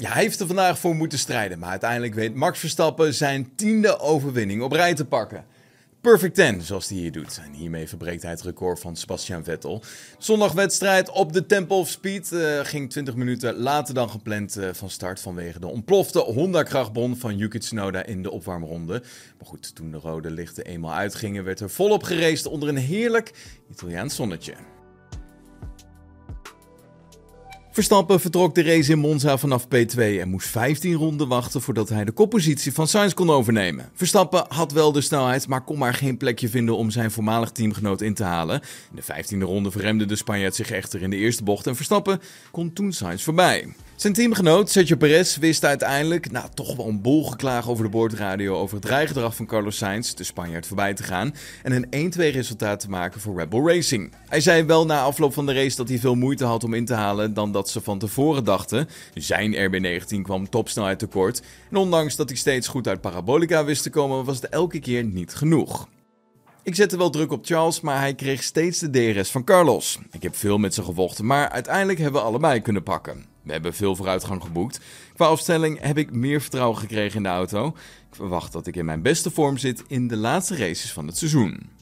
Ja, hij heeft er vandaag voor moeten strijden, maar uiteindelijk weet Max Verstappen zijn tiende overwinning op rij te pakken. Perfect 10, zoals hij hier doet. En hiermee verbreekt hij het record van Sebastian Vettel. Zondagwedstrijd op de Temple of Speed uh, ging 20 minuten later dan gepland uh, van start vanwege de ontplofte Honda-krachtbon van Yuki Tsunoda in de opwarmronde. Maar goed, toen de rode lichten eenmaal uitgingen, werd er volop gereest onder een heerlijk Italiaans zonnetje. Verstappen vertrok de race in Monza vanaf P2 en moest 15 ronden wachten voordat hij de koppositie van Sainz kon overnemen. Verstappen had wel de snelheid, maar kon maar geen plekje vinden om zijn voormalig teamgenoot in te halen. In de 15e ronde verremde de Spanjaard zich echter in de eerste bocht en Verstappen kon toen Sainz voorbij. Zijn teamgenoot Sergio Perez wist uiteindelijk, nou toch wel een bol geklaag over de boordradio over het rijgedrag van Carlos Sainz, de Spanjaard, voorbij te gaan en een 1-2 resultaat te maken voor Red Bull Racing. Hij zei wel na afloop van de race dat hij veel moeite had om in te halen dan dat ze van tevoren dachten. Zijn RB19 kwam topsnelheid tekort en ondanks dat hij steeds goed uit parabolica wist te komen, was het elke keer niet genoeg. Ik zette wel druk op Charles, maar hij kreeg steeds de DRS van Carlos. Ik heb veel met ze gevochten, maar uiteindelijk hebben we allebei kunnen pakken. We hebben veel vooruitgang geboekt. Qua afstelling heb ik meer vertrouwen gekregen in de auto. Ik verwacht dat ik in mijn beste vorm zit in de laatste races van het seizoen.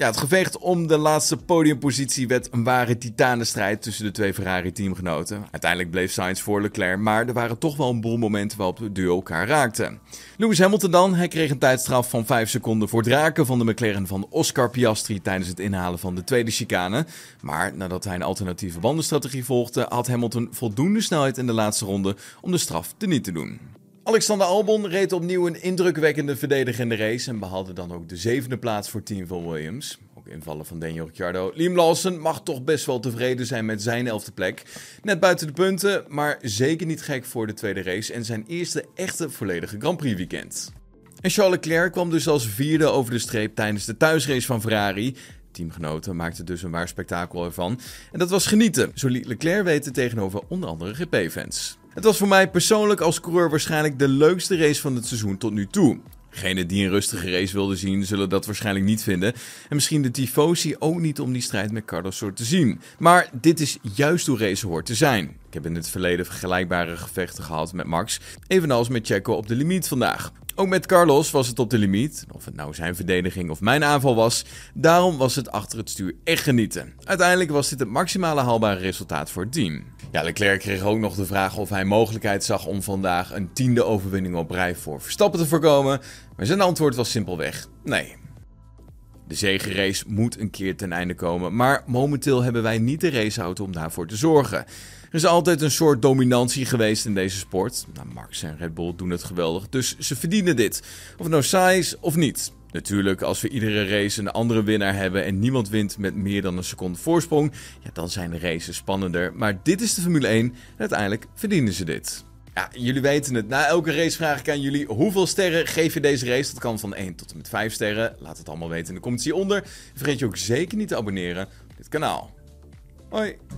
Ja, het gevecht om de laatste podiumpositie werd een ware titanenstrijd tussen de twee Ferrari-teamgenoten. Uiteindelijk bleef Sainz voor Leclerc, maar er waren toch wel een boel momenten waarop de duo elkaar raakte. Lewis Hamilton dan, hij kreeg een tijdstraf van 5 seconden voor het raken van de McLaren van Oscar Piastri tijdens het inhalen van de tweede chicane. Maar nadat hij een alternatieve bandenstrategie volgde, had Hamilton voldoende snelheid in de laatste ronde om de straf te niet te doen. Alexander Albon reed opnieuw een indrukwekkende verdedigende race en behaalde dan ook de zevende plaats voor Team van Williams. Ook invallen van Daniel Ricciardo. Liam Lawson mag toch best wel tevreden zijn met zijn elfde plek. Net buiten de punten, maar zeker niet gek voor de tweede race en zijn eerste echte volledige Grand Prix weekend. En Charles Leclerc kwam dus als vierde over de streep tijdens de thuisrace van Ferrari. Teamgenoten maakten dus een waar spektakel ervan. En dat was genieten, zo liet Leclerc weten tegenover onder andere GP-fans. Het was voor mij persoonlijk als coureur waarschijnlijk de leukste race van het seizoen tot nu toe. Degenen die een rustige race wilden zien, zullen dat waarschijnlijk niet vinden. En misschien de tifosi ook niet om die strijd met Carlos soort te zien. Maar dit is juist hoe race hoort te zijn. Ik heb in het verleden vergelijkbare gevechten gehad met Max, evenals met Checo op de limiet vandaag. Ook met Carlos was het op de limiet, of het nou zijn verdediging of mijn aanval was. Daarom was het achter het stuur echt genieten. Uiteindelijk was dit het maximale haalbare resultaat voor het team. Ja, Leclerc kreeg ook nog de vraag of hij mogelijkheid zag om vandaag een tiende overwinning op rij voor Verstappen te voorkomen. Maar zijn antwoord was simpelweg nee. De zegenrace moet een keer ten einde komen, maar momenteel hebben wij niet de raceauto om daarvoor te zorgen. Er is altijd een soort dominantie geweest in deze sport. Nou, Max en Red Bull doen het geweldig, dus ze verdienen dit. Of het nou saai is of niet. Natuurlijk, als we iedere race een andere winnaar hebben en niemand wint met meer dan een seconde voorsprong, ja, dan zijn de races spannender. Maar dit is de Formule 1 en uiteindelijk verdienen ze dit. Ja, jullie weten het. Na elke race vraag ik aan jullie hoeveel sterren geef je deze race. Dat kan van 1 tot en met 5 sterren. Laat het allemaal weten in de comments hieronder. Vergeet je ook zeker niet te abonneren op dit kanaal. Hoi!